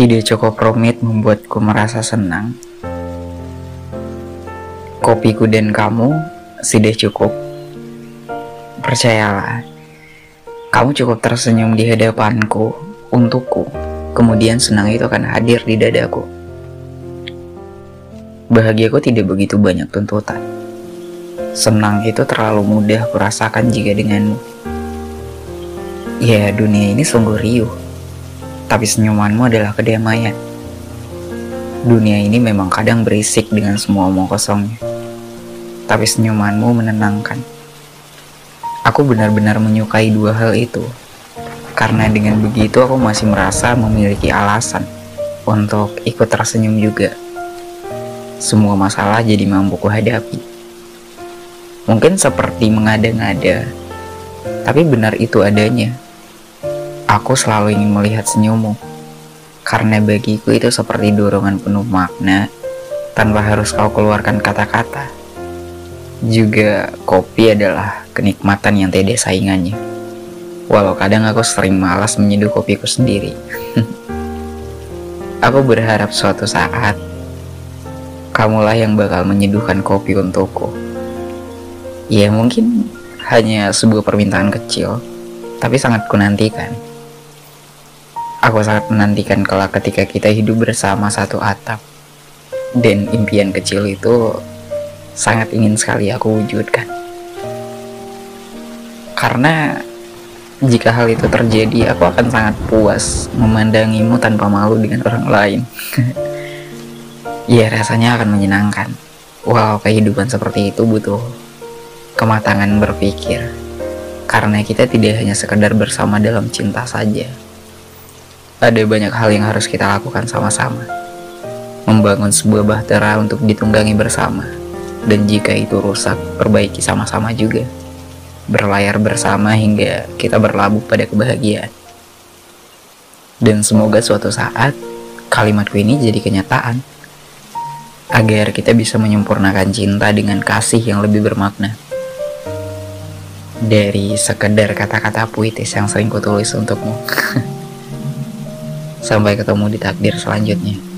Tidak cukup rumit membuatku merasa senang. Kopiku dan kamu sudah cukup. Percayalah, kamu cukup tersenyum di hadapanku untukku. Kemudian senang itu akan hadir di dadaku. Bahagiaku tidak begitu banyak tuntutan. Senang itu terlalu mudah kurasakan jika denganmu. Ya, dunia ini sungguh riuh. Tapi senyumanmu adalah kedamaian. Dunia ini memang kadang berisik dengan semua omong kosongnya. Tapi senyumanmu menenangkan. Aku benar-benar menyukai dua hal itu. Karena dengan begitu aku masih merasa memiliki alasan untuk ikut tersenyum juga semua masalah jadi mampu kuhadapi. Mungkin seperti mengada-ngada, tapi benar itu adanya. Aku selalu ingin melihat senyummu, karena bagiku itu seperti dorongan penuh makna tanpa harus kau keluarkan kata-kata. Juga kopi adalah kenikmatan yang tidak saingannya. Walau kadang aku sering malas menyeduh kopiku sendiri. aku berharap suatu saat kamulah yang bakal menyeduhkan kopi untukku. Ya mungkin hanya sebuah permintaan kecil, tapi sangat kunantikan. Aku sangat menantikan kelak ketika kita hidup bersama satu atap. Dan impian kecil itu sangat ingin sekali aku wujudkan. Karena jika hal itu terjadi, aku akan sangat puas memandangimu tanpa malu dengan orang lain. Iya rasanya akan menyenangkan. Wow, kehidupan seperti itu butuh kematangan berpikir. Karena kita tidak hanya sekedar bersama dalam cinta saja. Ada banyak hal yang harus kita lakukan sama-sama. Membangun sebuah bahtera untuk ditunggangi bersama. Dan jika itu rusak, perbaiki sama-sama juga. Berlayar bersama hingga kita berlabuh pada kebahagiaan. Dan semoga suatu saat kalimatku ini jadi kenyataan agar kita bisa menyempurnakan cinta dengan kasih yang lebih bermakna. Dari sekedar kata-kata puitis yang sering kutulis untukmu. Sampai ketemu di takdir selanjutnya.